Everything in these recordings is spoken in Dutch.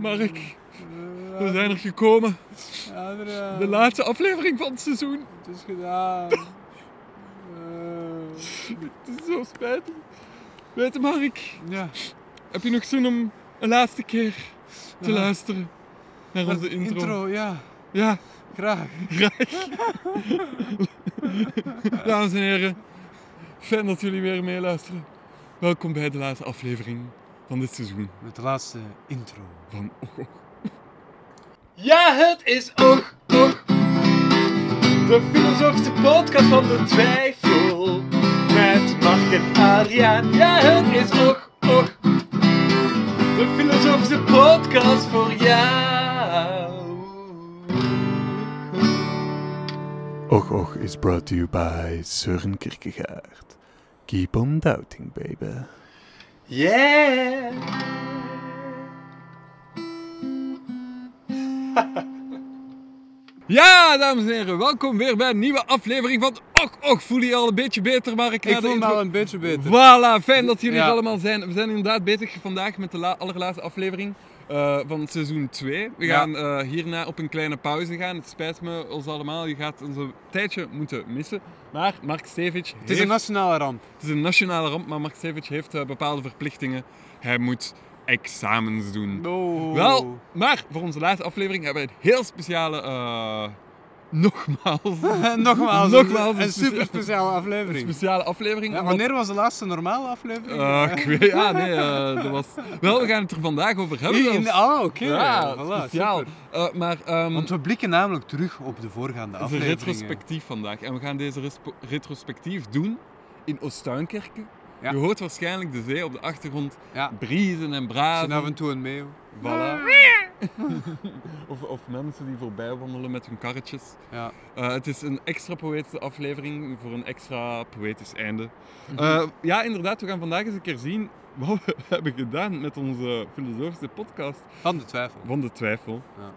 Mark, we zijn er gekomen. Ja, er, eh, De laatste aflevering van het seizoen. Het is gedaan. Eh, Het is zo spijtig. Weet je, Mark, ja. heb je nog zin om een laatste keer te Ja. luisteren naar onze intro? Intro, ja. Ja, Graag. graag. Dames en heren, fijn dat jullie weer meeluisteren. Welkom bij de laatste aflevering van dit seizoen Met de laatste intro. van Och Och. Ja, het is Och Och. De filosofische podcast van de twijfel. Met Mark en Adriaan. Ja, het is Och Och. De filosofische podcast voor jou. Och Och is brought to you by Søren Kierkegaard. Keep on doubting, baby. Yeah. Ja, dames en heren, welkom weer bij een nieuwe aflevering van Och Och. Voel je je al een beetje beter, Mark? Ik na de voel me intro? al een beetje beter. Voilà, fijn dat jullie Ja. er allemaal zijn. We zijn inderdaad bezig vandaag met de la- allerlaatste aflevering eh, van seizoen 2. We Ja. gaan eh, hierna op een kleine pauze gaan. Het spijt me ons allemaal, je gaat ons een tijdje moeten missen. Maar Mark Stevic Het is een nationale ramp. het is een nationale ramp, maar Mark Stevic heeft eh, bepaalde verplichtingen. Hij moet examens doen. Oh. Wel, maar voor onze laatste aflevering hebben we een heel speciale... nogmaals... Nogmaals, Nogmaals, een, super speciale Een aflevering. speciale aflevering. Ja, wanneer was de laatste normale aflevering? Eh, ik weet, ja, nee, eh, dat was... Wel, we gaan het er vandaag over hebben. In, ah, oké. ja, Voilà, speciaal. Eh, maar ehm, Want we blikken namelijk terug op de voorgaande het is een afleveringen. retrospectief vandaag. En we gaan deze retrospectief doen in Oostuinkerke. Ja. Je hoort waarschijnlijk de zee op de achtergrond Ja, briezen en er zijn brazen. af en toe een meeuw. Voilà. of, of mensen die voorbij wandelen met hun karretjes. Ja. Eh, het is een extra poëtische aflevering voor een extra poëtisch einde. Mhm. Eh, ja, inderdaad, we gaan vandaag eens een keer zien wat we hebben gedaan met onze filosofische podcast Van de twijfel. van de twijfel. Ja.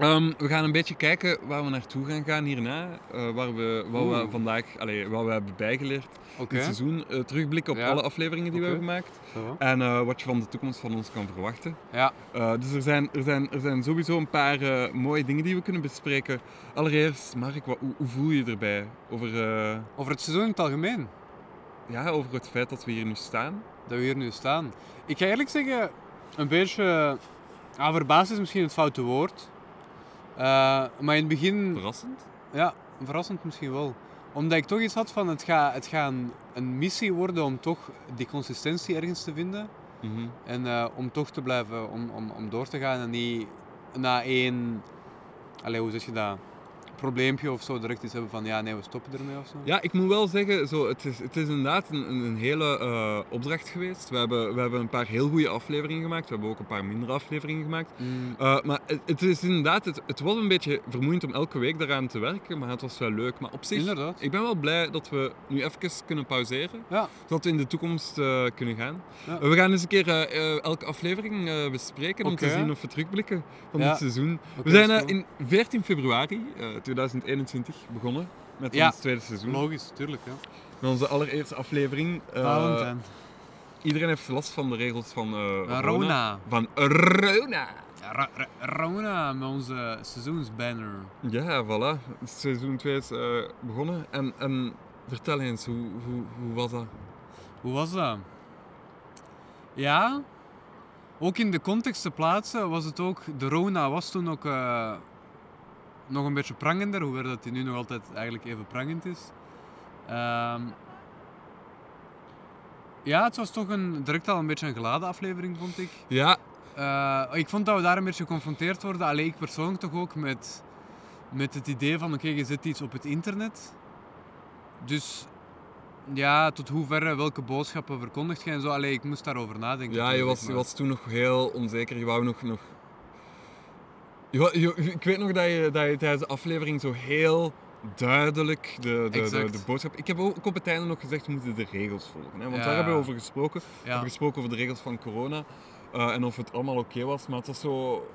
Ehm, we gaan een beetje kijken waar we naartoe gaan gaan hierna. eh, waar we, wat we vandaag, allee, wat we hebben bijgeleerd Oké. dit seizoen. eh, terugblikken op Ja. alle afleveringen die we hebben gemaakt. Zo. En eh, wat je van de toekomst van ons kan verwachten. Ja. Dus er zijn, er, zijn, er zijn sowieso een paar mooie dingen die we kunnen bespreken. Allereerst, Mark, wat, hoe, hoe voel je erbij? Over, Over het seizoen in het algemeen. ja, over het feit dat we hier nu staan? dat we hier nu staan. Ik ga eerlijk zeggen, een beetje. Ah, verbaasd is misschien het foute woord. Eh, maar in het begin. Verrassend? Ja, verrassend misschien wel. Omdat ik toch iets had van het gaat het een missie worden om toch die consistentie ergens te vinden. Mhm. En eh, om toch te blijven, om, om, om door te gaan en niet na één. Allee, hoe zeg je dat? Probleempje of zo direct iets hebben van ja, nee, we stoppen ermee of zo. Ja, ik moet wel zeggen, zo, het, is, het is inderdaad een, een, hele eh, opdracht geweest. We hebben, we hebben een paar heel goede afleveringen gemaakt. We hebben ook een paar mindere afleveringen gemaakt. Mm, Uh, maar het, het is inderdaad, het, het was een beetje vermoeiend om elke week daaraan te werken, maar het was wel leuk. Maar op zich, Inderdaad. ik ben wel blij dat we nu even kunnen pauzeren, Ja. zodat we in de toekomst eh, kunnen gaan. Ja. We gaan eens een keer eh, eh, elke aflevering eh, bespreken om te zien of we terugblikken van Ja. dit seizoen. We zijn eh, in 14 februari eh, 2021 begonnen met Ja. ons tweede seizoen. Logisch, tuurlijk. Ja. Met onze allereerste aflevering. Eh, Valentijn. iedereen heeft last van de regels van eh, Rona. Van Rona. Ja, Rona met onze seizoensbanner. Ja, voilà. Seizoen 2 is eh, begonnen. En, en vertel eens, hoe, hoe, hoe was dat? Hoe was dat? Ja, ook in de context te plaatsen was het ook... De Rona was toen ook eh, nog een beetje prangender, hoewel dat die nu nog altijd eigenlijk even prangend is. Ehm, ja, het was toch een, direct al een beetje een geladen aflevering, vond ik. Ja, Eh, ik vond dat we daar een beetje geconfronteerd worden. Alleen ik persoonlijk toch ook met, met het idee van oké, je zet iets op het internet. Dus ja, tot hoeverre, welke boodschappen verkondigt je en zo. Allee, ik moest daarover nadenken. ja je, was, je was toen nog heel onzeker. Je wou nog... nog... Je, wou- je- ik weet nog dat je, dat je tijdens de aflevering zo heel duidelijk de, de, de, boodschap... Ik heb ook op het einde nog gezegd, we moeten de regels volgen. Hè? Want Ja. daar hebben we over gesproken. We hebben gesproken over de regels van corona. eh, en of het allemaal oké was. Maar het was zo...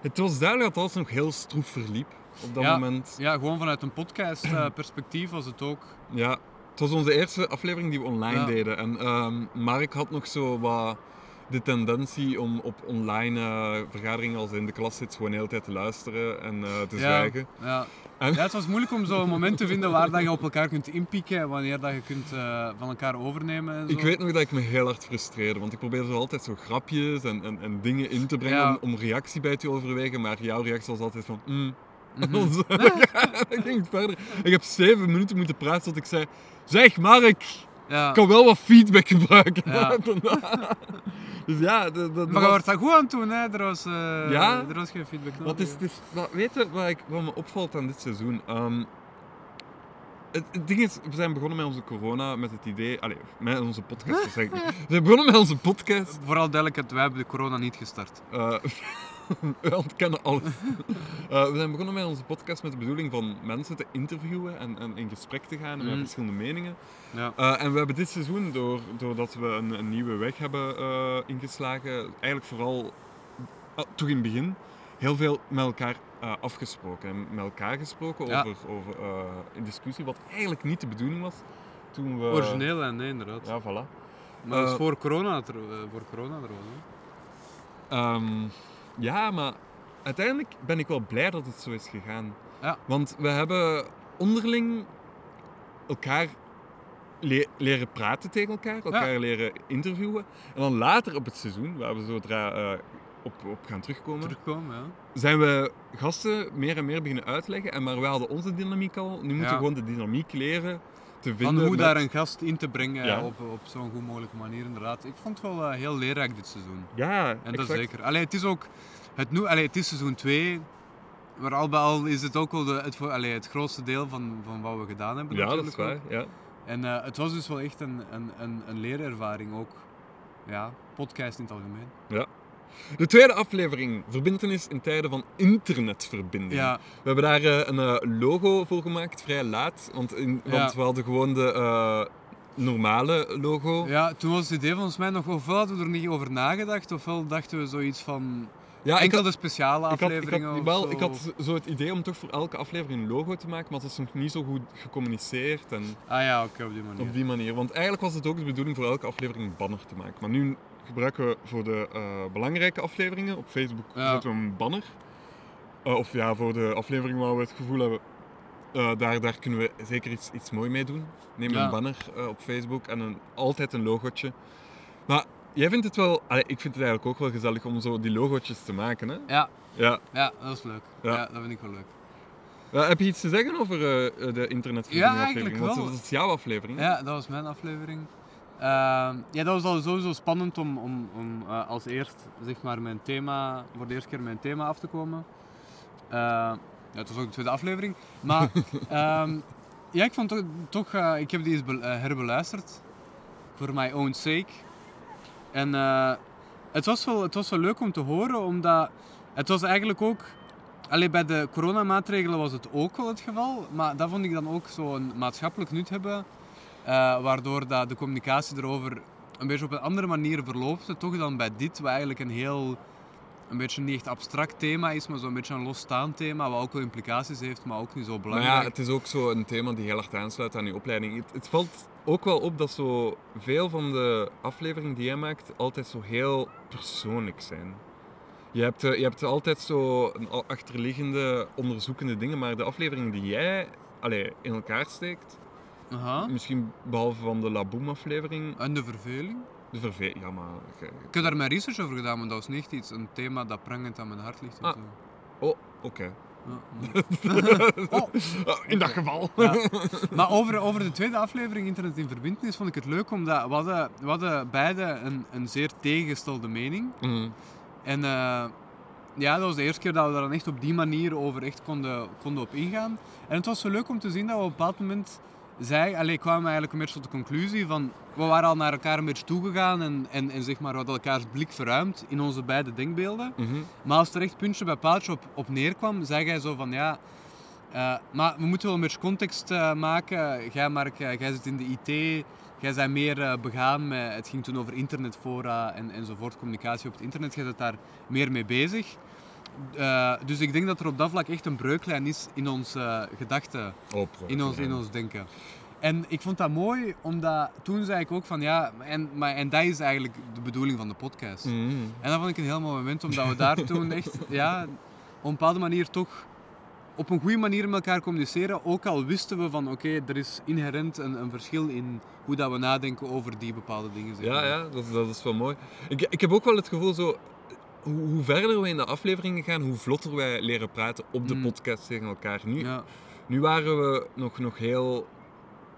Het was duidelijk dat alles nog heel stroef verliep op dat Ja. moment. ja, gewoon vanuit een podcast-perspectief was het ook. Ja, het was onze eerste aflevering die we online deden. En ehm, Mark had nog zo wat de tendentie om op online eh, vergaderingen als in de klas zit gewoon de hele tijd te luisteren en eh, te Ja, zwijgen. ja. En- ja, het was moeilijk om zo'n moment te vinden waar dat je op elkaar kunt inpikken en wanneer dat je kunt eh, van elkaar overnemen. En zo. Ik weet nog dat ik me heel hard frustreerde, want ik probeerde zo altijd zo grapjes en, en, en dingen in te brengen Ja. om, om reactie bij te overwegen, maar jouw reactie was altijd van mm. En zo, dan ging verder. Ik heb zeven minuten moeten praten tot ik zei, zeg Mark, Ja. ik kan wel wat feedback gebruiken. Dus ja, dat, dat Maar je was- wordt dat goed aan het doen, hè? Er was, eh, Ja? er was geen feedback nodig. Wat is, is, wat, weet je wat, ik, wat me opvalt aan dit seizoen? Ehm, het, het ding is, we zijn begonnen met onze corona met het idee... Allee, met onze podcast, zeg ik. We zijn begonnen met onze podcast. Vooral duidelijkheid, wij hebben de corona niet gestart. eh we ontkennen alles. Eh, we zijn begonnen met onze podcast met de bedoeling van mensen te interviewen en, en in gesprek te gaan met Mhm. verschillende meningen. Ja. Eh, en we hebben dit seizoen, door, doordat we een, een nieuwe weg hebben eh, ingeslagen, eigenlijk vooral, toch in het begin, heel veel met elkaar afgesproken. En met elkaar gesproken Ja. over, over een discussie, wat eigenlijk niet de bedoeling was toen we... Origineel, hè? Nee, inderdaad. Ja, voilà. Maar dat is voor corona, voor corona er hè. Ehm, ja, maar uiteindelijk ben ik wel blij dat het zo is gegaan. Ja. Want we hebben onderling elkaar le- leren praten tegen elkaar, elkaar leren interviewen. En dan later op het seizoen, waar we zodra eh, op, op gaan terugkomen, Terugkomen, ja. zijn we gasten meer en meer beginnen uitleggen. En maar we hadden onze dynamiek al. Nu moeten we gewoon de dynamiek leren te vinden. Van hoe met- daar een gast in te brengen Ja. op, op zo'n goed mogelijke manier, inderdaad. Ik vond het wel eh, heel leerrijk dit seizoen. Ja, En dat zeker. Allee, het is ook... Het, nu, allee, het is seizoen 2, maar al bij al is het ook wel de, het, allee, het grootste deel van, van wat we gedaan hebben. Ja, dat is waar. ook. Ja. En eh, het was dus wel echt een, een, een, een leerervaring ook. Ja, podcast in het algemeen. De tweede aflevering, verbindenis in tijden van internetverbinding. Ja, We hebben daar eh, een eh, logo voor gemaakt, vrij laat. Want, in, Ja. want we hadden gewoon de eh, normale logo. ja, toen was het idee volgens mij nog, ofwel hadden we er niet over nagedacht, ofwel dachten we zoiets van Ja, enkel had, de speciale ik had, ik had, of wel, zo. ik had zo het idee om toch voor elke aflevering een logo te maken, maar het is nog niet zo goed gecommuniceerd. En Ah ja, oké, op die manier. op die manier. Want eigenlijk was het ook de bedoeling voor elke aflevering een banner te maken. Maar nu gebruiken we voor de eh, belangrijke afleveringen op Facebook Ja. zetten we een banner. Eh, of ja, voor de aflevering waar we het gevoel hebben, eh, daar, daar kunnen we zeker iets, iets mooi mee doen. Neem Ja. een banner op Facebook en een, altijd een logootje. Maar jij vindt het wel, allee, ik vind het eigenlijk ook wel gezellig om zo die logootjes te maken. Hè? Ja, Ja. ja, dat is leuk. Ja. Ja. dat vind ik wel leuk. Ja, heb je iets te zeggen over de internetverbinding Ja, aflevering? eigenlijk Want wel. dat is jouw aflevering. Ja, dat was mijn aflevering. Ehm, ja, dat was al sowieso spannend om, om, om eh, als eerst zeg maar, mijn thema, voor de eerste keer mijn thema af te komen. Eh, ja, het was ook de tweede aflevering. Maar ehm, ja, ik vond toch, toch eh, ik heb die eens eh, herbeluisterd voor my own sake. En het, was wel, het was wel leuk om te horen, omdat het was eigenlijk ook... Alleen bij de coronamaatregelen was het ook wel het geval, maar dat vond ik dan ook zo'n maatschappelijk nut hebben. Eh, waardoor dat de communicatie erover een beetje op een andere manier verloopte, toch dan bij dit, wat eigenlijk een heel, een beetje niet echt abstract thema is, maar zo'n beetje een losstaand thema, wat ook wel implicaties heeft, maar ook niet zo Maar belangrijk. ja, het is ook zo een thema die heel hard aansluit aan je opleiding. Het, het valt ook wel op dat zo veel van de afleveringen die jij maakt altijd zo heel persoonlijk zijn. Je hebt, eh, je hebt altijd zo een achterliggende onderzoekende dingen, maar de afleveringen die jij allee, in elkaar steekt, Aha. misschien behalve van de Laboom aflevering, En de verveling? de verve... Ja, maar... Ik heb daar mijn research over gedaan, maar dat was niet iets, een thema dat prangend aan mijn hart ligt. Of Ah. zo. Oh, oké. Ja. oh. Oh, in dat geval. Ja. Maar over, over de tweede aflevering Internet in Verbindenis vond ik het leuk, omdat we hadden, we hadden beide een, een zeer tegengestelde mening. Mhm. En eh, ja, dat was de eerste keer dat we daar dan echt op die manier over echt konden, konden op ingaan. En het was zo leuk om te zien dat we op een bepaald moment zei, allee, kwamen we eigenlijk een beetje tot de conclusie van, we waren al naar elkaar een beetje toegegaan en, en, en zeg maar, we hadden elkaars blik verruimd in onze beide denkbeelden. Mhm. Maar als er echt puntje bij paaltje op, op neerkwam, zei hij zo van ja. eh, maar we moeten wel een beetje context eh, maken. Jij, Mark, eh, jij zit in de IT. Jij bent meer begaan met. Het ging toen over internetfora en, enzovoort, communicatie op het internet. Jij bent daar meer mee bezig. Eh, dus ik denk dat er op dat vlak echt een breuklijn is in onze gedachten, Oh, in ons, in ons denken. En ik vond dat mooi, omdat toen zei ik ook van ja, en, maar, en dat is eigenlijk de bedoeling van de podcast. Mm. En dat vond ik een heel mooi moment, omdat we daar toen echt ja, op een bepaalde manier toch op een goede manier met elkaar communiceren. Ook al wisten we van oké, er is inherent een, een verschil in hoe dat we nadenken over die bepaalde dingen. zeg Ja, maar. ja dat, is- dat is wel mooi. Ik, ik heb ook wel het gevoel zo. Hoe, hoe verder we in de afleveringen gaan, hoe vlotter wij leren praten op de Mm. podcast tegen elkaar. Nu, Ja, nu waren we nog, nog heel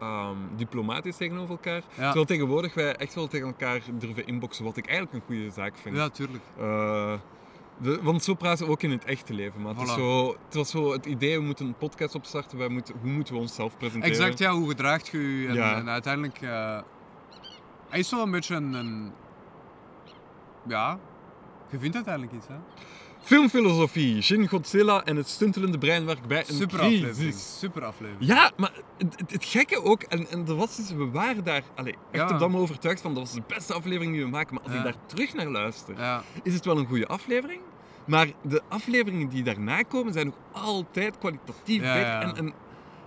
ehm, diplomatisch tegenover elkaar. Ja. Terwijl tegenwoordig wij echt wel tegen elkaar durven inboxen, wat ik eigenlijk een goede zaak vind. ja, tuurlijk. Eh, de, want zo praten we ook in het echte leven. Maar het, is zo, het was zo het idee, we moeten een podcast opstarten. Wij moeten, hoe moeten we onszelf presenteren? Exact, ja, hoe gedraagt je je? En, Ja. en uiteindelijk eh hij is wel een beetje een, een- Ja, je vindt uiteindelijk iets, hè? Filmfilosofie, Shin Godzilla en het stuntelende breinwerk bij een Super crisis. aflevering. Super aflevering. Ja, maar het, gekke ook, en, en was we waren daar allee, echt Ja. op dat moment overtuigd van dat was de beste aflevering die we maken. Maar als Ja. ik daar terug naar luister, Ja, is het wel een goede aflevering. Maar de afleveringen die daarna komen zijn nog altijd kwalitatief Ja, beter. En, en,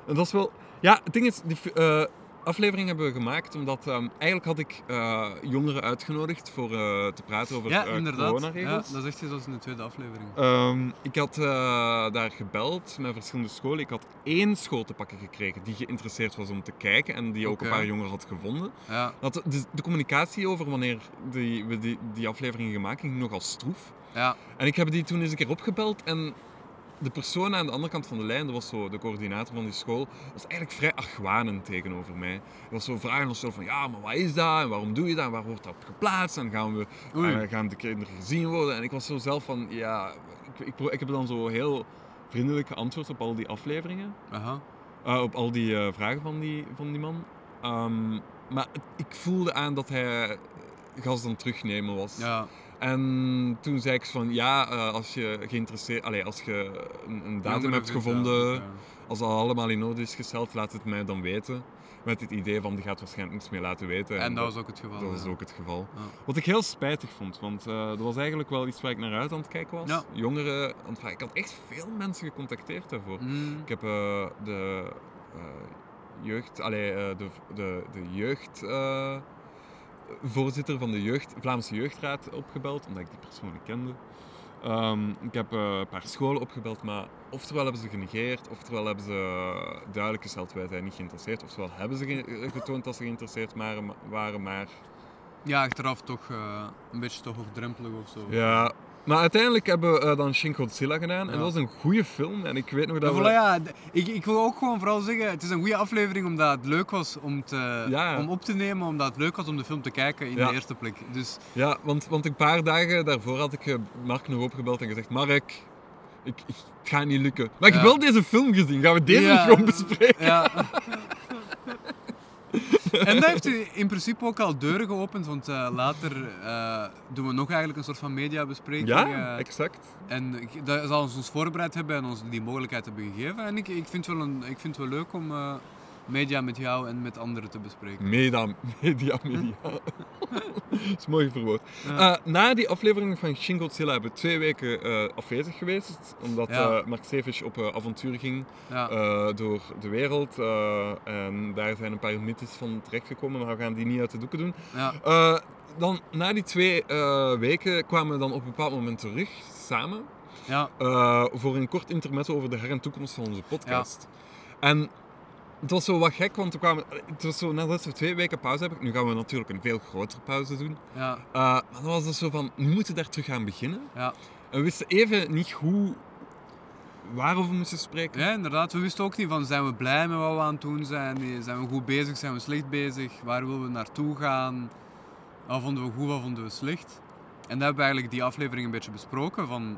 en dat is wel. Ja, het ding is, die eh, aflevering hebben we gemaakt omdat ehm, eigenlijk had ik eh, jongeren uitgenodigd voor eh, te praten over ja eh, inderdaad. Ja, dat zegt je zoals in de tweede aflevering. Ehm, ik had daar gebeld met verschillende scholen. Ik had één school te pakken gekregen die geïnteresseerd was om te kijken en die ook een paar jongeren had gevonden. Ja, Dat de, de communicatie over wanneer die, we die, die afleveringen gemaakt ging nogal stroef. ja, En ik heb die toen eens een keer opgebeld en de persoon aan de andere kant van de lijn, dat was zo de coördinator van die school, was eigenlijk vrij argwanend tegenover mij. Hij was zo vragen zo van, ja, maar wat is dat en waarom doe je dat en waar wordt dat op geplaatst en gaan, we, eh, gaan de kinderen gezien worden? En ik was zo zelf van, ja, ik, ik, ik heb dan zo heel vriendelijk geantwoord op al die afleveringen, aha. eh, op al die eh, vragen van die, van die man. Ehm, maar het- ik voelde aan dat hij gas dan terugnemen was. Ja, En toen zei ik van ja, eh, als je geïnteresseerd, als je een, een datum hebt gevonden, ja, als dat allemaal in orde is gesteld, laat het mij dan weten. Met het idee van die gaat waarschijnlijk niets meer laten weten. En dat was ook het geval. dat was ja. ook het geval. Ja. Wat ik heel spijtig vond, want eh, dat was eigenlijk wel iets waar ik naar uit aan het kijken was. Jongeren vragen. Ik had echt veel mensen gecontacteerd daarvoor. Mm, Ik heb eh, de jeugd, allee, eh, de, de, de jeugd, voorzitter van de jeugd, Vlaamse Jeugdraad opgebeld, omdat ik die persoonlijk kende. Ehm, ik heb eh, een paar scholen opgebeld, maar oftewel hebben ze genegeerd, oftewel hebben ze eh, duidelijk gesteld wij zijn niet geïnteresseerd, oftewel hebben ze ge- getoond dat ze geïnteresseerd waren, maar ja, achteraf toch eh, een beetje toch hoogdrempelig of zo. ja. Maar uiteindelijk hebben we eh, dan Shin Godzilla gedaan en dat was een goede film en ik weet nog dat voilà, we... ja, ik, ik wil ook gewoon vooral zeggen, het is een goede aflevering omdat het leuk was om, te, om op te nemen, omdat het leuk was om de film te kijken in de eerste plek. Dus Ja, want, want een paar dagen daarvoor had ik eh, Mark nog opgebeld en gezegd: Mark, ik, ik, het gaat niet lukken. Maar ik heb wel deze film gezien, gaan we deze gewoon bespreken? Ja. en dat heeft u in principe ook al deuren geopend, want eh, later eh, doen we nog eigenlijk een soort van mediabespreking. Ja, eh, exact. en dat zal ons ons voorbereid hebben en ons die mogelijkheid hebben gegeven. En ik, ik, vind, het wel een, ik vind het wel leuk om media met jou en met anderen te bespreken. Media, media, media. Dat is mooi verwoord. Ja. Eh, na die aflevering van Shin Godzilla hebben we twee weken eh, afwezig geweest. Omdat Ja. eh, Mark Sevish op avontuur ging Ja. door de wereld. en daar zijn een paar mythes van terechtgekomen, maar we gaan die niet uit de doeken doen. dan, na die twee weken kwamen we dan op een bepaald moment terug, samen, ja. voor een kort intermezzo over de her- en toekomst van onze podcast. En het was zo wat gek, want we kwamen, het was zo, nadat we twee weken pauze hebben, nu gaan we natuurlijk een veel grotere pauze doen, ja. Eh, maar dan was het zo van, nu moeten we daar terug gaan beginnen. ja. En we wisten even niet hoe, waarover we moesten spreken. Ja, inderdaad. We wisten ook niet van zijn we blij met wat we aan het doen zijn, zijn we goed bezig, zijn we slecht bezig, waar willen we naartoe gaan, wat vonden we goed, wat vonden we slecht. En daar hebben we eigenlijk die aflevering een beetje besproken van...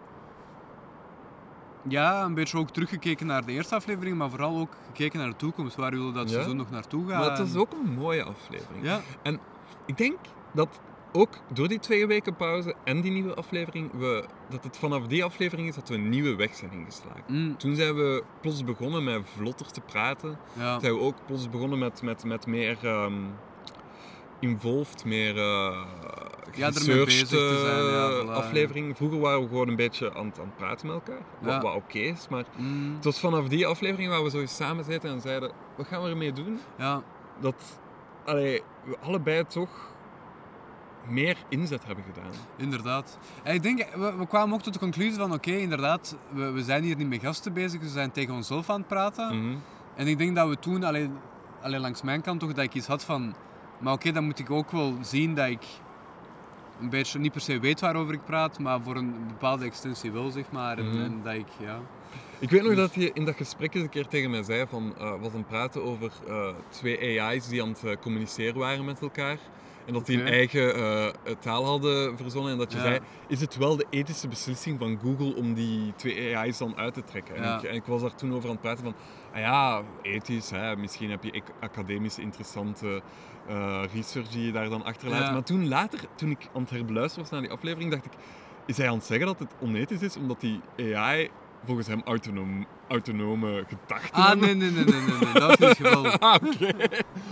Ja, een beetje ook teruggekeken naar de eerste aflevering, maar vooral ook gekeken naar de toekomst. Waar willen we dat Ja. seizoen nog naartoe gaan? Maar het was ook een mooie aflevering. Ja, Ik denk dat ook door die twee weken pauze en die nieuwe aflevering, we, dat het vanaf die aflevering is dat we een nieuwe weg zijn ingeslagen. mm, Toen zijn we plots begonnen met vlotter te praten. ja. Zijn we ook plots begonnen met, met, met meer ehm, involved, meer eh, Ja, zijn, ja, eh, voilà, ja. aflevering. Vroeger waren we gewoon een beetje aan, het- aan het praten met elkaar. Wat, Ja. wat oké is, maar Mm, het was vanaf die aflevering waar we zo samen zitten en zeiden, wat gaan we ermee doen? ja, Dat allee, we allebei toch meer inzet hebben gedaan. inderdaad. En ik denk, we, we kwamen ook tot de conclusie van, oké, inderdaad, we, we zijn hier niet met gasten bezig, we zijn tegen onszelf aan het praten. Mhm. En ik denk dat we toen, alleen, alleen langs mijn kant toch, dat ik iets had van... Maar oké, dan moet ik ook wel zien dat ik een beetje, niet per se weet waarover ik praat, maar voor een bepaalde extensie wel, zeg maar. En, Mhm. en dat ik, ja... Ik weet nog dat je in dat gesprek eens een keer tegen mij zei van, eh was het praten over eh, twee AI's die aan het eh, communiceren waren met elkaar. En dat die een Oké. eigen taal hadden verzonnen. En dat je Ja. zei, is het wel de ethische beslissing van Google om die twee AI's dan uit te trekken? En, ik, en ik was daar toen over aan het praten van, ja, ethisch, hè, misschien heb je academisch interessante eh, research die je daar dan achterlaat. Ja. Maar toen later, toen ik aan het herbeluisteren was naar die aflevering, dacht ik, is hij aan het zeggen dat het onethisch is omdat die AI volgens hem autonoom, autonome gedachten Ah, nee, nee, nee, nee, nee, nee, dat is niet het geval. Ah, oké.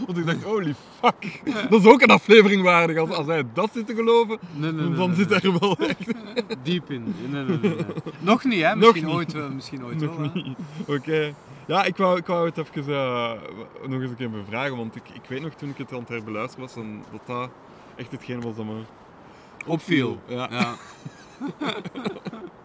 Want ik dacht, holy fuck. Dat is ook een aflevering waardig. Als, als hij dat zit te geloven, Nee, nee, nee, dan zit hij er wel echt. Diep in. Nee, nee, nee. Nog niet, hè? Misschien ooit wel. Misschien ooit wel. Oké. Ja, ik wou, ik wou het even eh, nog eens een keer bevragen. Want ik, ik weet nog toen ik het aan het herbeluisteren was, dat dat echt hetgeen was dat me Opviel. Ja. Ja.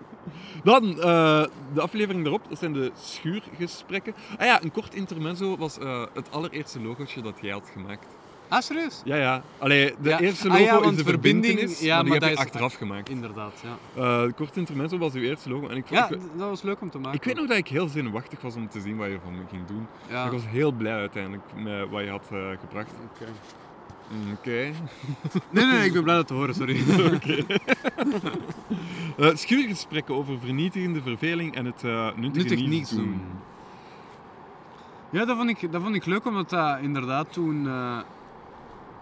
Dan, eh, de aflevering daarop, dat zijn de schuurgesprekken. Ah ja, een kort intermezzo was eh, het allereerste logootje dat jij had gemaakt. Ah, serieus? Ja, ja. Allee, de Ja. eerste Ah logo ja, is de verbinding- ja, maar die maar heb je is- achteraf gemaakt. Inderdaad, ja. Het korte intermezzo was uw eerste logo. En ik, Ja, ik, dat was leuk om te maken. ik weet nog dat ik heel zenuwachtig was om te zien wat je van me ging doen. Ja. Ik was heel blij uiteindelijk met wat je had gebracht. Oké. Mm, Oké. Nee, nee, nee, ik ben blij dat te horen, sorry. Eh, schuurgesprekken over vernietigende verveling en het eh nuttige Nuttig niets doen. doen. Ja, dat vond ik, dat vond ik leuk, omdat dat inderdaad toen... eh,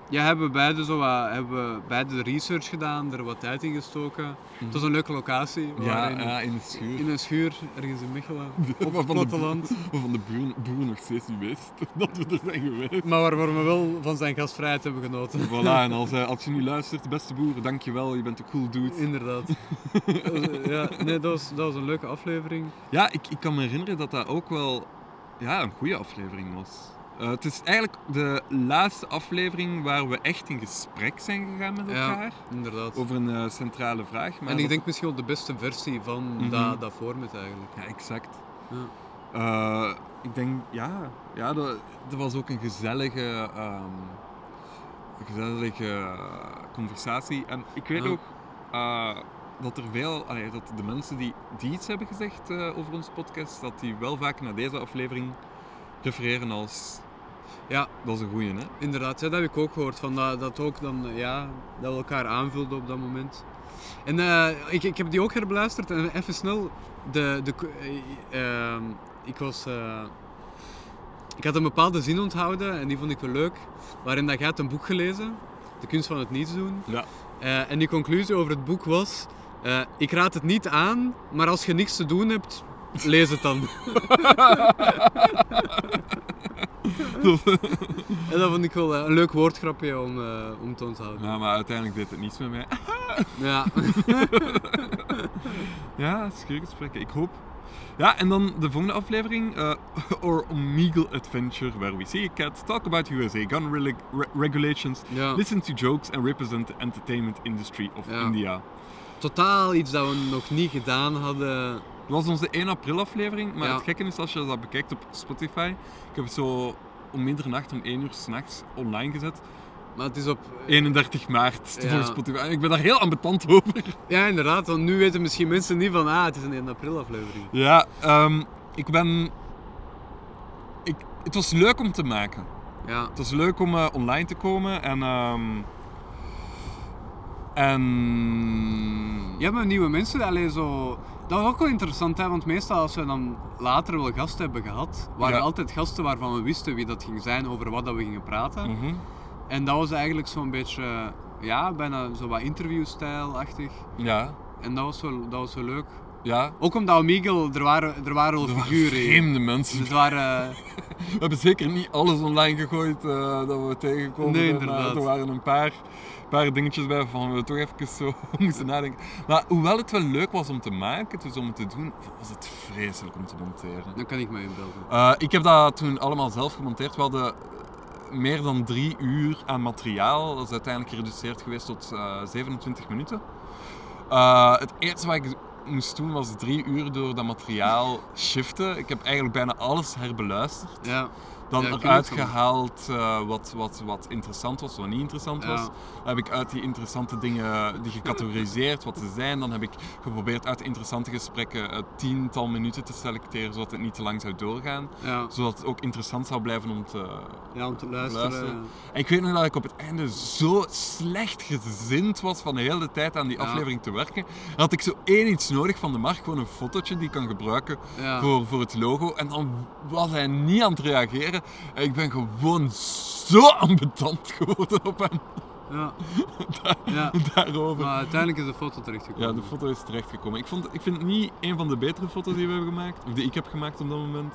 ja, hebben we beide, zo wat, hebben we beide de research gedaan, er wat tijd in gestoken. Het was een leuke locatie. Ja, in, ja, in de schuur. in een schuur, ergens in Mechelen, op het de platteland. Waarvan de boer, nog steeds niet wist dat we er zijn geweest. Maar waarvoor we wel van zijn gastvrijheid hebben genoten. Voilà, en als, eh, als je nu luistert, beste boer, dankjewel, je bent een cool dude. Inderdaad. ja, nee, dat was, dat was een leuke aflevering. Ja, ik, ik kan me herinneren dat dat ook wel ja, een goede aflevering was. Eh, het is eigenlijk de laatste aflevering waar we echt in gesprek zijn gegaan met Ja, elkaar. inderdaad. Over een eh, centrale vraag. Maar en ik dat- denk misschien wel de beste versie van Mhm. dat, dat format eigenlijk. Ja, exact. Ja. Eh, ik denk, ja, ja dat, dat was ook een gezellige, ehm, een gezellige conversatie. En ik weet Ja. ook dat er veel, allee, dat de mensen die, die iets hebben gezegd over onze podcast, dat die wel vaak naar deze aflevering refereren als, Ja, dat is een goeie, hè? inderdaad. Ja, dat heb ik ook gehoord. Van dat, dat ook dan, ja, dat we elkaar aanvulden op dat moment. En eh, ik, ik heb die ook herbeluisterd en even snel. De, de, eh, ehm, ik was... eh, ik had een bepaalde zin onthouden en die vond ik wel leuk. Waarin dat jij had een boek gelezen. De kunst van het niets doen. Ja. En die conclusie over het boek was... ik raad het niet aan, maar als je niks te doen hebt, lees het dan. en dat vond ik wel eh, een leuk woordgrapje om, eh, om te onthouden. Ja, maar uiteindelijk deed het niets met mij. Ja. Ja, schuurgesprekken. Ik hoop. Ja, en dan de volgende aflevering, eh Our Omegle Adventure, where we see a cat, talk about USA gun re- regulations, ja. listen to jokes and represent the entertainment industry of Ja. India. Totaal iets dat we nog niet gedaan hadden. Dat was onze 1 april aflevering, maar Ja. het gekke is als je dat bekijkt op Spotify, ik heb het zo om middernacht, om 1 uur s'nachts online gezet. Maar het is op... 31 maart Ja. voor Spotify. Ik ben daar heel ambetant over. Ja, inderdaad. Want nu weten misschien mensen niet van... Ah, het is een 1 april aflevering. Ja, ehm, ik ben... Ik, het was leuk om te maken. Ja. Het was leuk om eh, online te komen en. ehm en. Ja, maar nieuwe mensen, alleen zo... Dat was ook wel interessant, hè, want meestal als we dan later wel gasten hebben gehad, waren Ja. altijd gasten waarvan we wisten wie dat ging zijn, over wat dat we gingen praten. Mhm. En dat was eigenlijk zo'n beetje, ja, bijna zo wat interviewstijlachtig. Ja, En dat was wel, dat was wel leuk. Ja, Ook omdat Omegle, er waren, er waren er waren figuren. in. vreemde mensen. Dus het waren... We hebben zeker niet alles online gegooid eh, dat we tegenkomen. Nee, inderdaad. er waren een paar, paar dingetjes bij waarvan we toch even zo moesten nadenken. Maar hoewel het wel leuk was om te maken, dus om het te doen, was het vreselijk om te monteren. Dan kan ik me inbeelden. Eh, ik heb dat toen allemaal zelf gemonteerd. We hadden eh, meer dan drie uur aan materiaal. Dat is uiteindelijk gereduceerd geweest tot eh, 27 minuten. Eh, het eerste wat ik moest doen was drie uur door dat materiaal shiften. Ik heb eigenlijk bijna alles herbeluisterd. Ja. Dan eruit gehaald eh, wat, wat, wat interessant was, wat niet interessant was. Dan heb ik uit die interessante dingen die gecategoriseerd wat ze zijn. Dan heb ik geprobeerd uit interessante gesprekken een tiental minuten te selecteren, zodat het niet te lang zou doorgaan. Zodat het ook interessant zou blijven om te ja, om te luisteren. luisteren. En ik weet nog dat ik op het einde zo slecht gezind was van de hele tijd aan die aflevering te werken. Dan had ik zo één iets nodig van de markt, gewoon een fotootje die ik kan gebruiken voor, voor het logo. En dan was hij niet aan het reageren. Ik ben gewoon zo ambetant geworden op hem Ja. ja. daarover. Maar uiteindelijk is de foto terechtgekomen. Ja, de foto is terechtgekomen. Ik, vond, ik vind het niet een van de betere foto's die we hebben gemaakt. Of die ik heb gemaakt op dat moment.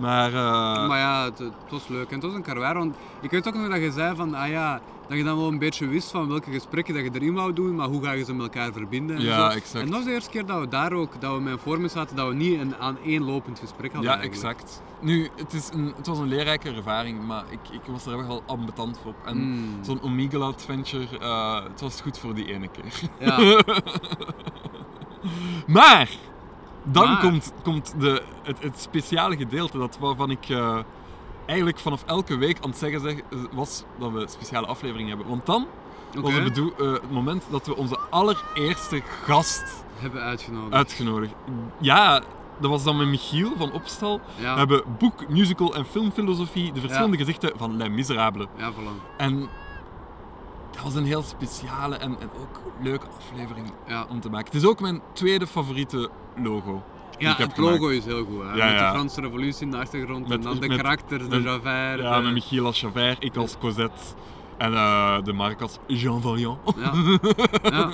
Maar, eh, Maar ja, het, het was leuk. En het was een karwei, want ik weet ook nog dat je zei van, ah ja, dat je dan wel een beetje wist van welke gesprekken dat je erin wou doen, maar hoe ga je ze met elkaar verbinden en Ja, zo. exact. En dat was de eerste keer dat we daar ook, dat we met een vorm zaten, dat we niet een aaneenlopend gesprek hadden ja, eigenlijk. exact. Nu, het, is een, het was een leerrijke ervaring, maar ik, ik was er echt wel ambetant op. En Mm. zo'n Omegle adventure, eh, het was goed voor die ene keer. Ja, Maar, dan Maar. komt, komt de, het, het speciale gedeelte dat waarvan ik eh, eigenlijk vanaf elke week aan het zeggen zeg, was dat we een speciale aflevering hebben. Want dan was oké. het, bedoel- eh, het moment dat we onze allereerste gast Hebben uitgenodigd. uitgenodigd. Ja, dat was dan met Michiel van Opstal. ja. We hebben boek, musical en filmfilosofie, de verschillende gezichten van Les Miserables. ja, voilà. En dat was een heel speciale en, en ook leuke aflevering Ja, om te maken. Het is ook mijn tweede favoriete logo. ja het logo is heel goed. Hè? Ja, met de Franse revolutie in de achtergrond Met- en dan de met- karakters, de Javert. Ja, de- met Michiel als Javert, ik als Cosette en eh, de Marc als Jean Valjean. Ja. ja.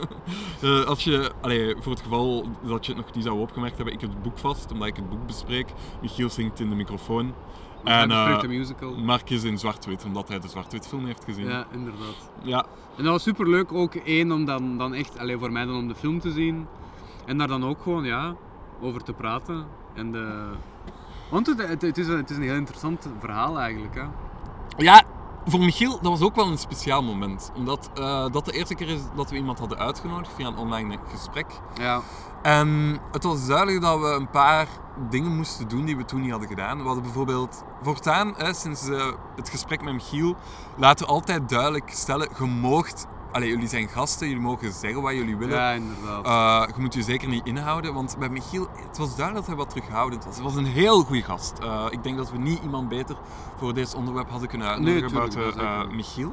Eh, als je, allee, voor het geval dat je het nog niet zou opgemerkt hebben, ik heb het boek vast, omdat ik het boek bespreek. Michiel zingt in de microfoon. En, eh, de musical. Mark is in zwart-wit, omdat hij de zwart-wit film heeft gezien. Ja, inderdaad. Ja, En dat was super leuk, ook één om dan, dan echt, alleen voor mij dan om de film te zien. En daar dan ook gewoon, ja, over te praten. En de... Want het, het, het is een, het is een heel interessant verhaal eigenlijk, hè. Ja, voor Michiel, dat was ook wel een speciaal moment. Omdat eh, dat de eerste keer is dat we iemand hadden uitgenodigd via een online gesprek. Ja. En het was duidelijk dat we een paar dingen moesten doen die we toen niet hadden gedaan. We hadden bijvoorbeeld voortaan, hè, sinds eh, het gesprek met Michiel, laten we altijd duidelijk stellen, je moogt, allee, jullie zijn gasten, jullie mogen zeggen wat jullie willen. Ja, inderdaad. Eh, je moet je zeker niet inhouden, want bij Michiel, het was duidelijk dat hij wat terughoudend was. Hij was een heel goede gast. Eh, ik denk dat we niet iemand beter voor dit onderwerp hadden kunnen uitnodigen Nee, buiten. Michiel.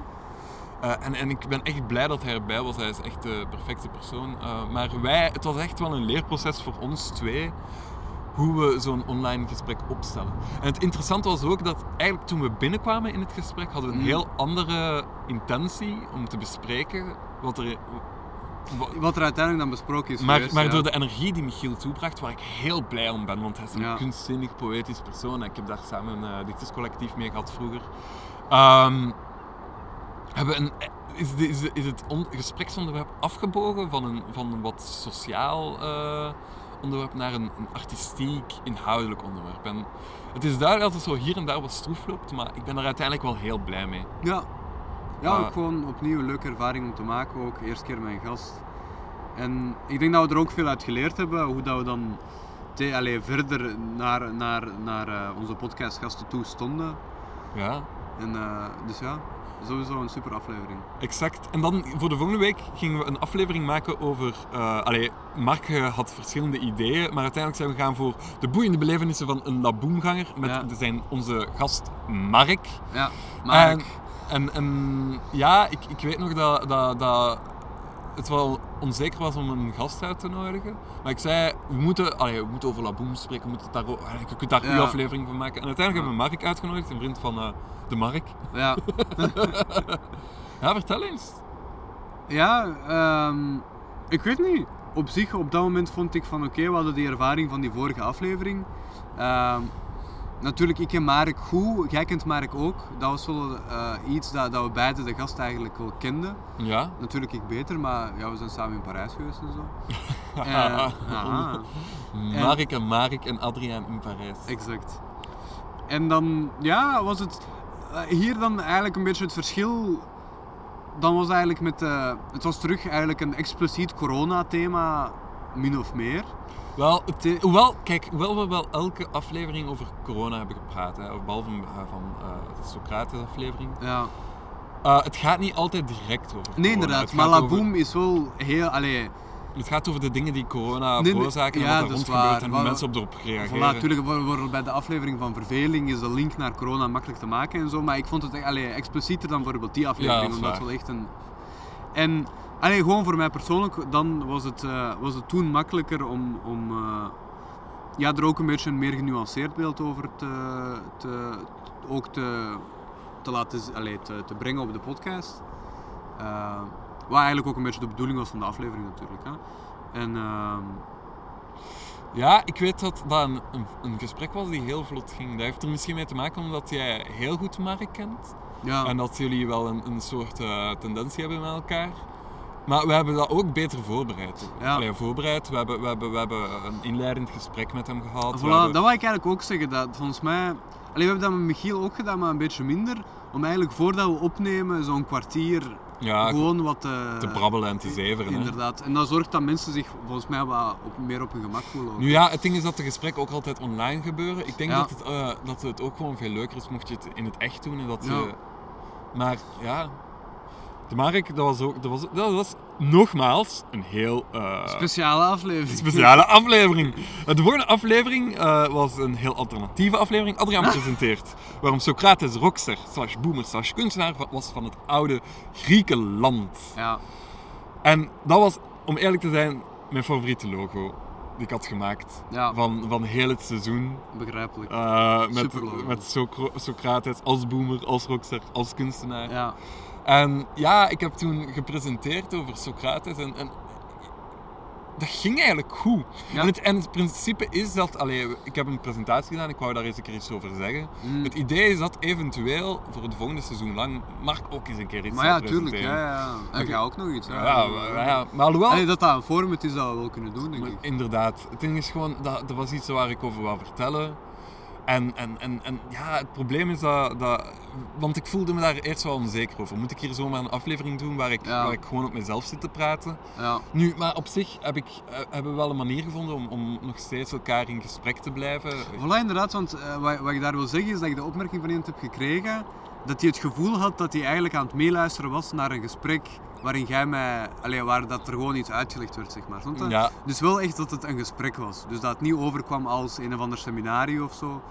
Eh, en, en ik ben echt blij dat hij erbij was. Hij is echt de perfecte persoon. Eh, maar wij, het was echt wel een leerproces voor ons twee hoe we zo'n online gesprek opstellen. En het interessante was ook dat eigenlijk toen we binnenkwamen in het gesprek hadden we een Mhm. heel andere intentie om te bespreken wat er, wa- Wat er uiteindelijk dan besproken is maar, geweest, maar ja. door de energie die Michiel toebracht, waar ik heel blij om ben, want hij is een Ja. kunstzinnig, poëtisch persoon. En ik heb daar samen een uh, dichterscollectief mee gehad vroeger. Ehm, hebben een, is, de- is, de- is het on- gespreksonderwerp afgebogen van een, van een wat sociaal eh, onderwerp naar een, een artistiek, inhoudelijk onderwerp. En het is duidelijk dat het zo hier en daar wat stroef loopt, maar ik ben er uiteindelijk wel heel blij mee. Ja. Ja, ook gewoon opnieuw een leuke ervaring om te maken. Ook eerste keer mijn gast. En ik denk dat we er ook veel uit geleerd hebben. Hoe dat we dan te, allee, verder naar, naar, naar eh, onze podcastgasten toe stonden. Ja. En, eh, dus ja, sowieso een super aflevering. Exact. En dan voor de volgende week gingen we een aflevering maken over. eh allee, Mark eh, had verschillende ideeën, maar uiteindelijk zijn we gaan voor de boeiende belevenissen van een laboomganger met Ja. zijn, onze gast Mark. Ja, maar En, en, en ja, ik, ik weet nog dat, dat, dat het wel onzeker was om een gast uit te nodigen. Maar ik zei, we moeten, allee, we moeten over Laboom spreken, we moeten daar, allee, je kunt daar een Ja. aflevering van maken. En uiteindelijk hebben we Mark uitgenodigd, een vriend van eh, de Mark. ja, Ja, vertel eens. ja ehm, ik weet niet. op zich, op dat moment vond ik van oké, we hadden die ervaring van die vorige aflevering. Ehm, natuurlijk, ik ken Marek goed, jij kent Marek ook. Dat was wel eh, iets dat, dat we beide de gast eigenlijk wel kenden. Ja? Natuurlijk ik beter, maar ja, we zijn samen in Parijs geweest en zo. Eh, aha. Marek en Marek en Adriaan in Parijs. Exact. En dan, ja, was het eh, hier dan eigenlijk een beetje het verschil. Dan was eigenlijk met, het was terug eigenlijk een expliciet corona-thema, min of meer. Wel, het, hoewel, kijk, hoewel we wel elke aflevering over corona hebben gepraat, hè, behalve uh, van uh, de Socrates-aflevering. Ja. Uh, het gaat niet altijd direct over corona. Nee, inderdaad. Maar Laboom over... is wel heel... Allee, het gaat over de dingen die corona veroorzaken en ja, wat er rond gebeurt en hoe mensen op erop reageren. Voilà, natuurlijk, bij de aflevering van verveling is de link naar corona makkelijk te maken en zo. Maar ik vond het allee, explicieter dan bijvoorbeeld die aflevering, ja, omdat het wel echt een... En allee, gewoon voor mij persoonlijk, dan was het, uh, was het toen makkelijker om, om uh, ja, er ook een beetje een meer genuanceerd beeld over te, te, ook te, te laten allee, te, te brengen op de podcast. Uh, wat eigenlijk ook een beetje de bedoeling was van de aflevering natuurlijk. Hè. En, uh... Ja, ik weet dat dat een, een, een, gesprek was die heel vlot ging. Dat heeft er misschien mee te maken omdat jij heel goed Mark kent. Ja. En dat jullie wel een, een soort tendentie hebben met elkaar. Maar we hebben dat ook beter voorbereid. Ja. Allee, voorbereid. We hebben, we, hebben, we hebben een inleidend gesprek met hem gehad. Voilà, hebben... Dat wil ik eigenlijk ook zeggen. Dat volgens mij... Allee, we hebben dat met Michiel ook gedaan, maar een beetje minder. Om eigenlijk voordat we opnemen zo'n kwartier ja, gewoon wat uh, te brabbelen en te zeveren. Inderdaad. Hè? En dat zorgt dat mensen zich volgens mij wat op, meer op hun gemak voelen. Ook. Nu ja, het ding is dat de gesprekken ook altijd online gebeuren. Ik denk ja. dat, het, uh, dat het ook gewoon veel leuker is mocht je het in het echt doen. En dat ja. je... Maar ja, Mark, dat was ook, dat was, dat was nogmaals een heel... Uh, speciale aflevering. Speciale aflevering. De volgende aflevering uh, was een heel alternatieve aflevering. Adriaan presenteert waarom Socrates rockster slash boomer slash kunstenaar was van het oude Griekenland. Ja. En dat was, om eerlijk te zijn, mijn favoriete logo ik had gemaakt ja. van, van heel het seizoen. Begrijpelijk. Uh, met met Socro Socrates als boomer, als rockster, als kunstenaar. Ja. En ja, ik heb toen gepresenteerd over Socrates en, en dat ging eigenlijk goed. Ja. En, het, en het principe is dat, allee, ik heb een presentatie gedaan, ik wou daar eens een keer iets over zeggen. Mm. Het idee is dat eventueel voor het volgende seizoen lang Mark ook eens een keer iets Maar ja, tuurlijk. Ja, ja. En ga ook nog iets. Ja, ja, maar, ja, maar alhoewel... Allee, dat dat een format is dat we wel kunnen doen, denk maar ik. Inderdaad. Het ding is gewoon, dat, dat was iets waar ik over wou vertellen. En, en, en, en ja, het probleem is dat, dat... Want ik voelde me daar eerst wel onzeker over. Moet ik hier zomaar een aflevering doen waar ik, Ja. waar ik gewoon op mezelf zit te praten? Ja. Nu, maar op zich heb ik, eh, hebben we wel een manier gevonden om, om nog steeds elkaar in gesprek te blijven. Voilà, inderdaad, want uh, wat, wat ik daar wil zeggen is dat ik de opmerking van iemand heb gekregen dat hij het gevoel had dat hij eigenlijk aan het meeluisteren was naar een gesprek waarin jij mij, allee, waar dat er gewoon iets uitgelegd werd, zeg maar. Ja, Dus wel echt dat het een gesprek was. Dus dat het niet overkwam als een of ander seminarie of zo,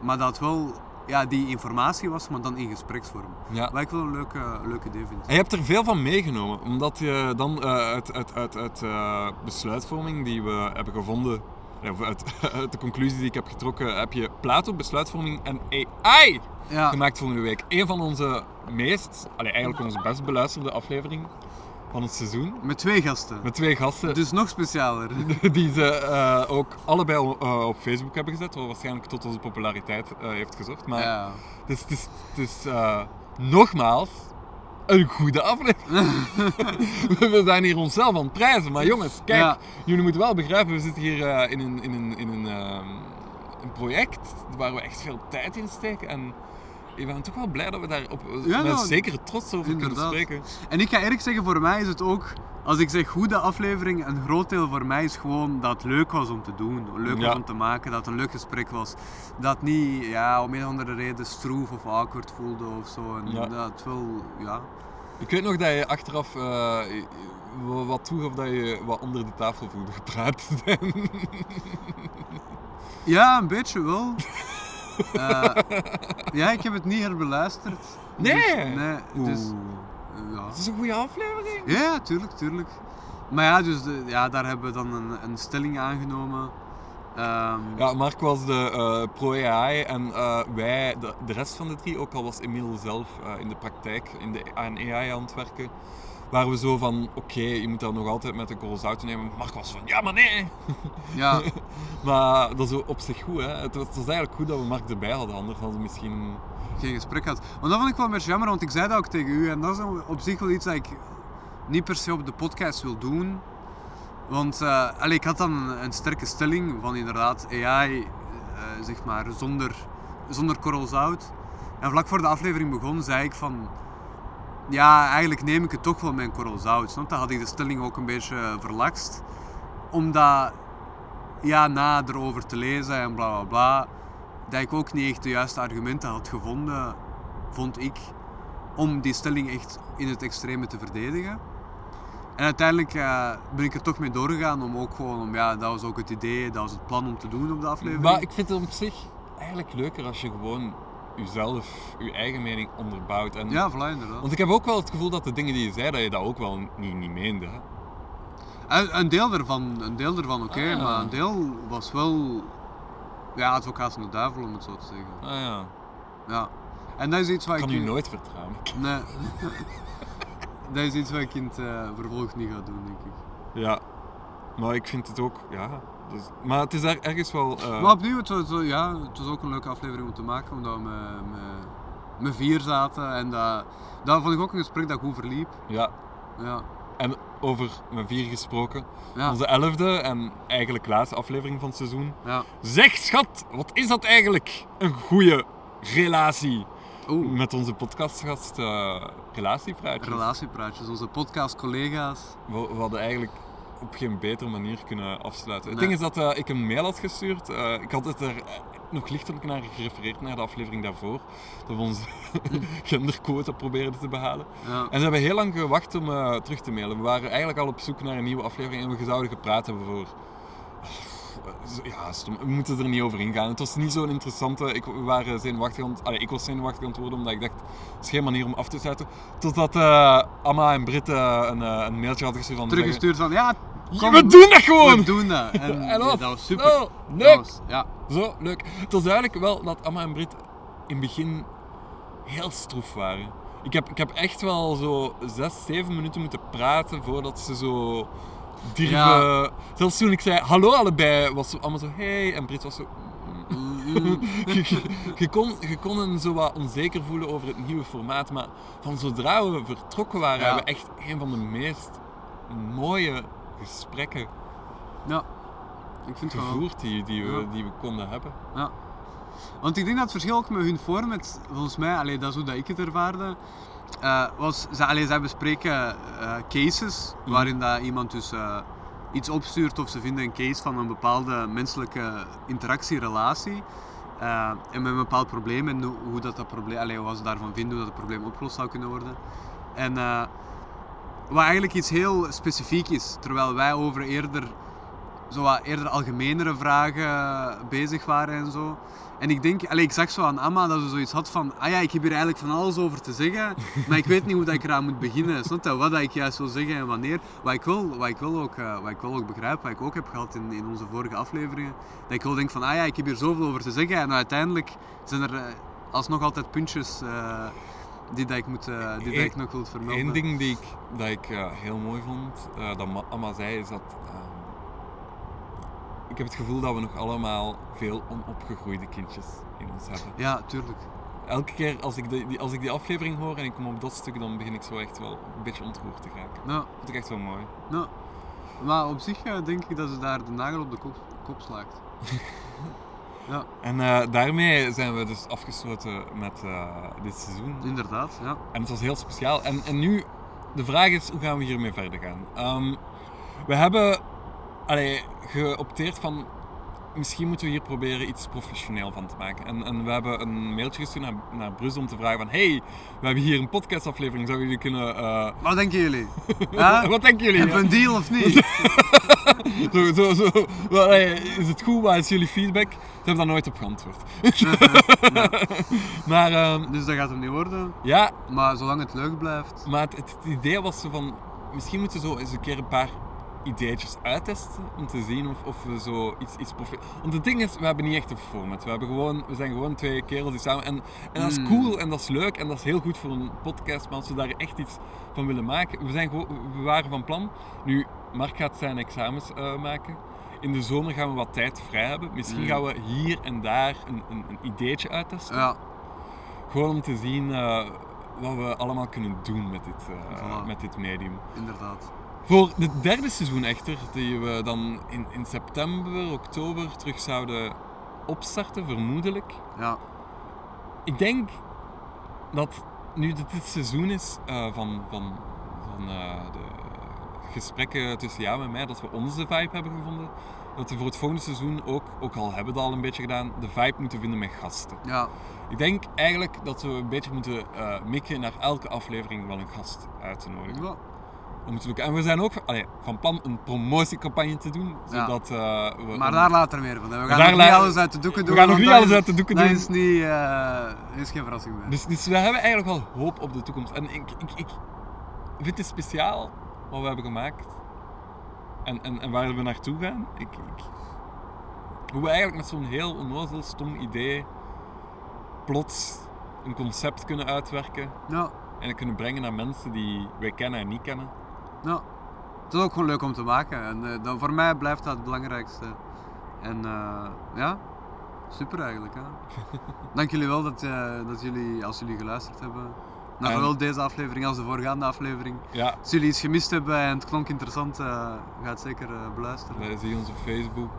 maar dat het wel ja, die informatie was, maar dan in gespreksvorm. ja. Wat ik wel een leuke, leuke idee vind. En je hebt er veel van meegenomen, omdat je dan uh, uit, uit, uit, uit uh, besluitvorming die we hebben gevonden, ja, uit, uit, de conclusie die ik heb getrokken, heb je Plato, besluitvorming en AI Ja, gemaakt volgende week. Een van onze meest, allee, eigenlijk onze best beluisterde aflevering van het seizoen. met twee gasten. Met twee gasten Dus nog specialer. die ze uh, ook allebei uh, op Facebook hebben gezet, wat waarschijnlijk tot onze populariteit uh, heeft gezorgd. Maar Ja. het is, het is, nogmaals een goede aflevering. we zijn hier onszelf aan het prijzen, maar jongens, kijk, Ja. jullie moeten wel begrijpen, we zitten hier in een, in een, in een, uh, een project waar we echt veel tijd in steken. En ik ben toch wel blij dat we daar op, Ja, met nou, zekere trots over kunnen spreken. En ik ga eerlijk zeggen, voor mij is het ook, als ik zeg goede aflevering, een groot deel voor mij is gewoon dat het leuk was om te doen. Leuk Ja. was om te maken, dat het een leuk gesprek was. Dat niet ja, om een of andere reden stroef of awkward voelde of zo. En Ja. dat wel, ja. Ik weet nog dat je achteraf uh, wat toegaf dat je wat onder de tafel voelde gepraat. Ja, een beetje wel. Eh, ja, ik heb het niet herbeluisterd. Nee? Dus, nee, dus, Oeh. ja. Dat is een goede aflevering. Ja, tuurlijk, tuurlijk. Maar ja, dus de, ja, daar hebben we dan een, een stelling aangenomen. Ehm, Ja, Mark was de eh, pro-AI en eh, wij, de, de rest van de drie, ook al was Emile zelf eh, in de praktijk in de, aan AI aan het werken, waren we zo van, oké, je moet dat nog altijd met een korrel zout nemen. Mark was van, ja maar nee! Ja, Maar dat is op zich goed, hè. Het was, het was eigenlijk goed dat we Mark erbij hadden, anders hadden we misschien... geen gesprek had. Want dat vond ik wel een beetje jammer, want ik zei dat ook tegen u. En dat is op zich wel iets dat ik niet per se op de podcast wil doen. Want eh, allee, ik had dan een, sterke stelling van inderdaad AI, eh, zeg maar, zonder, zonder korrelzout. En vlak voor de aflevering begon, zei ik van... Ja, eigenlijk neem ik het toch wel met een korrelzout. Snap? je? Dan had ik de stelling ook een beetje eh, verlakst. Omdat, ja, na erover te lezen en bla bla bla, dat ik ook niet echt de juiste argumenten had gevonden, vond ik, om die stelling echt in het extreme te verdedigen. En uiteindelijk eh, ben ik er toch mee doorgegaan om ook gewoon, om, ja, dat was ook het idee, dat was het plan om te doen op de aflevering. Maar ik vind het op zich eigenlijk leuker als je gewoon jezelf, je eigen mening onderbouwt. En, Ja, voilà, inderdaad. Want ik heb ook wel het gevoel dat de dingen die je zei, dat je dat ook wel niet, niet meende. Hè? Een, een deel ervan, een deel ervan oké, Ah. maar een deel was wel, ja, advocaat van de duivel om het zo te zeggen. Ah ja, Ja. En dat is iets wat ik kan ik... u nooit vertrouwen. Nee. dat is iets wat ik in het eh, vervolg niet ga doen, denk ik. Ja, maar ik vind het ook, ja. Dus, maar het is er, ergens wel... eh, Maar opnieuw, het was, ja, het was ook een leuke aflevering om te maken, omdat we met, met, met vier zaten. En dat, dat vond ik ook een gesprek dat goed verliep. ja, Ja. en over mijn vier gesproken. Ja. Onze elfde en eigenlijk laatste aflevering van het seizoen. ja. Zeg schat, wat is dat eigenlijk? Een goede relatie. Oeh, Met onze podcastgast uh, Relatiepraatjes. relatiepraatjes, onze podcast-collega's. We, we hadden eigenlijk op geen betere manier kunnen afsluiten. Het Nee. ding is dat eh, ik een mail had gestuurd. Eh, ik had het er eh, nog lichtelijk naar gerefereerd, naar de aflevering daarvoor. Dat we onze genderquota probeerden te behalen. Ja. En ze hebben heel lang gewacht om eh, terug te mailen. We waren eigenlijk al op zoek naar een nieuwe aflevering en we zouden gepraat hebben voor... Ja, stom. We moeten er niet over ingaan. Het was niet zo'n interessante... Ik, we waren zenuwachtig aan. Allee, ik was zenuwachtig aan het worden omdat ik dacht... Het is geen manier om af te sluiten. Totdat eh Amma en Britt eh, een, eh, een mailtje hadden gestuurd van... Teruggestuurd van, ja, kom, we doen dat gewoon! we doen dat. En, En dat, dat was super. Dat leuk! was- ja. Zo, leuk. Het was duidelijk wel dat Amma en Brit in het begin heel stroef waren. Ik heb, ik heb echt wel zo zes, zeven minuten moeten praten voordat ze zo durven... Ja. Zelfs toen ik zei hallo allebei, was ze allemaal zo hey. En Brit was zo... Mm, je, je- je kon, je kon hen zo wat onzeker voelen over het nieuwe formaat, maar van zodra we vertrokken waren, Ja. hebben we echt een van de meest mooie gesprekken ja. Ik vind het gevoerd die, die, we, die we konden hebben. Ja. Want ik denk dat het verschil ook met hun format, volgens mij, allee, dat is hoe dat ik het ervaarde, eh, was, allee, zij bespreken eh, cases Mhm. waarin dat iemand dus eh, iets opstuurt of ze vinden een case van een bepaalde menselijke interactie, relatie. eh, en met een bepaald probleem en hoe, hoe dat, dat probleem, allee, wat ze daarvan vinden, hoe dat het probleem opgelost zou kunnen worden. En wat eigenlijk iets heel specifiek is, terwijl wij over eerder zo wat eerder algemenere vragen bezig waren en zo. En ik denk, allee, ik zag zo aan Amma dat ze zoiets had van, ah ja, ik heb hier eigenlijk van alles over te zeggen, maar ik weet niet hoe dat ik eraan moet beginnen. Snap je? Wat dat ik juist wil zeggen en wanneer. Wat ik wel, wat ik wel, ook, eh, wat ik wel ook begrijp, wat ik ook heb gehad in, in onze vorige afleveringen, dat ik wel denk van, ah ja, ik heb hier zoveel over te zeggen en uiteindelijk zijn er eh, alsnog altijd puntjes eh, die, dat ik, moet, die dat ik nog wil vermelden. Eén ding die ik, dat ik heel mooi vond, dat Ma- Amma zei, is dat... ik heb het gevoel dat we nog allemaal veel onopgegroeide kindjes in ons hebben. Ja, tuurlijk. Elke keer als ik, de, die, als ik die aflevering hoor en ik kom op dat stuk, dan begin ik zo echt wel een beetje ontroerd te raken. Ja. Dat vind ik echt wel mooi. Ja. Maar op zich eh, denk ik dat ze daar de nagel op de kop, kop slaagt. ja, En eh, daarmee zijn we dus afgesloten met eh, dit seizoen. inderdaad. Ja. En het was heel speciaal. En, en nu, de vraag is, hoe gaan we hiermee verder gaan? Ehm, we hebben allee, geopteerd van, misschien moeten we hier proberen iets professioneel van te maken. En, en we hebben een mailtje gestuurd naar, naar Brussel om te vragen van, hey, we hebben hier een podcastaflevering, zouden jullie kunnen... eh, Wat denken jullie? Wat denken jullie? Hebben we een deal of niet? Zo, zo, zo. Is het goed? Wat is jullie feedback? Ze hebben daar nooit op geantwoord. maar ehm, dus dat gaat hem niet worden. ja, Maar zolang het leuk blijft. Maar het, het idee was zo van, misschien moeten we zo eens een keer een paar ideetjes uittesten om te zien of, of we zo iets, iets Want het ding is, we hebben niet echt een format. We, hebben gewoon, we zijn gewoon twee kerels die samen... En, en dat is Hmm. cool en dat is leuk en dat is heel goed voor een podcast, maar als we daar echt iets van willen maken... We, zijn gewoon, we waren van plan. Nu, Mark gaat zijn examens eh, maken. In de zomer gaan we wat tijd vrij hebben. Misschien Hmm. gaan we hier en daar een, een, een ideetje uittesten. Ja, Gewoon om te zien eh, wat we allemaal kunnen doen met dit, eh, Voilà. met dit medium. inderdaad. Voor het derde seizoen echter, die we dan in, in september, oktober terug zouden opstarten, vermoedelijk. Ja, Ik denk dat nu dit het seizoen is eh, van, van, van eh, de gesprekken tussen jou en mij, dat we onze vibe hebben gevonden. Dat we voor het volgende seizoen ook, ook al hebben we dat al een beetje gedaan, de vibe moeten vinden met gasten. ja, Ik denk eigenlijk dat we een beetje moeten eh mikken naar elke aflevering wel een gast uit te nodigen. ja. Doen. En we zijn ook allee, van plan een promotiecampagne te doen, Ja. zodat eh, we... Maar daar later meer van. We gaan daar nog niet alles uit de doeken we doen. gaan nog niet alles uit de doeken dat doen. is niet... eh, is geen verrassing meer. Dus, dus we hebben eigenlijk wel hoop op de toekomst. En ik, ik, ik vind het speciaal wat we hebben gemaakt. En, en, en waar we naartoe gaan. Ik, ik, hoe we eigenlijk met zo'n heel onnozel, stom idee plots een concept kunnen uitwerken. Ja, En het kunnen brengen naar mensen die wij kennen en niet kennen. Ja. Het is ook gewoon leuk om te maken. En eh, dat, voor mij blijft dat het belangrijkste. En eh, ja, super eigenlijk. Hè. Dank jullie wel dat, eh, dat jullie, als jullie geluisterd hebben, naar En- zowel deze aflevering als de voorgaande aflevering. Ja, Als jullie iets gemist hebben en het klonk interessant, eh, ga het zeker beluisteren. wij zien ons op Facebook,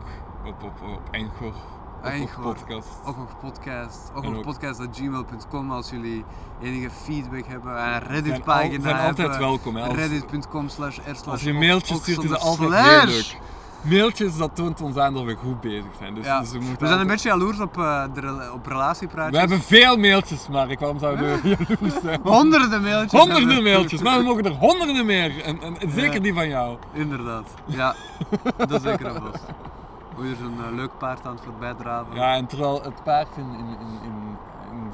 op, op, op Anchor, podcast. Ook nog podcast, ook En nog podcast.gmail.com als jullie enige feedback hebben. En een zijn, Reddit al- pagina zijn altijd welkom. Reddit.com slash r slash als je mailtjes stuurt, is het altijd heel leuk. Mailtjes, dat toont ons aan dat we goed bezig zijn. Dus, Ja. dus we, zijn een beetje jaloers op, eh, de, op relatiepraatjes. we hebben veel mailtjes, Mark. Waarom zouden we jaloers zijn? honderden mailtjes. Honderden mailtjes, maar we mogen er honderden meer. En, en, en zeker Ja. die van jou. Inderdaad, ja. dat is zeker vast. Hoe er zo'n eh, leuk paard aan het voorbij draven. Ja, en terwijl het paard in, in, in,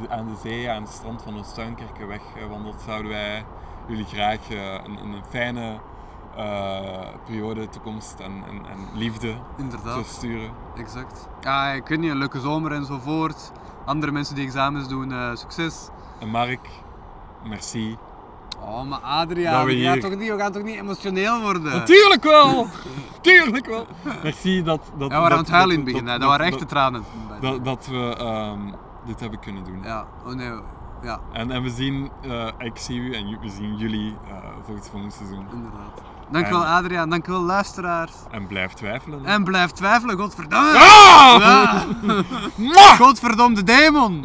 de- aan de zee, aan het strand van Oostuinkerkenweg eh, wandelt, zouden wij jullie graag eh, een, een fijne eh, periode, toekomst en, en, en liefde Inderdaad. toesturen. Exact. Ja, ik weet niet, een leuke zomer enzovoort. Andere mensen die examens doen, succes. En Mark, merci. Oh, maar Adriaan, we gaan toch niet, we gaan toch niet emotioneel worden? Natuurlijk wel! Tuurlijk wel! Merci dat... dat Ja, we waren aan het huilen in dat- het begin, dat- dat waren echte tranen. Dat, dat we ehm, dit hebben kunnen doen. Ja, oh nee, ja, En, en we zien, eh, ik zie u en we zien jullie eh voor het volgende seizoen. inderdaad. Dankjewel En- Adriaan, dankjewel luisteraars. En blijf twijfelen. En blijf twijfelen, godverdomme! Ah! Ja. Mwah! Godverdomme demon!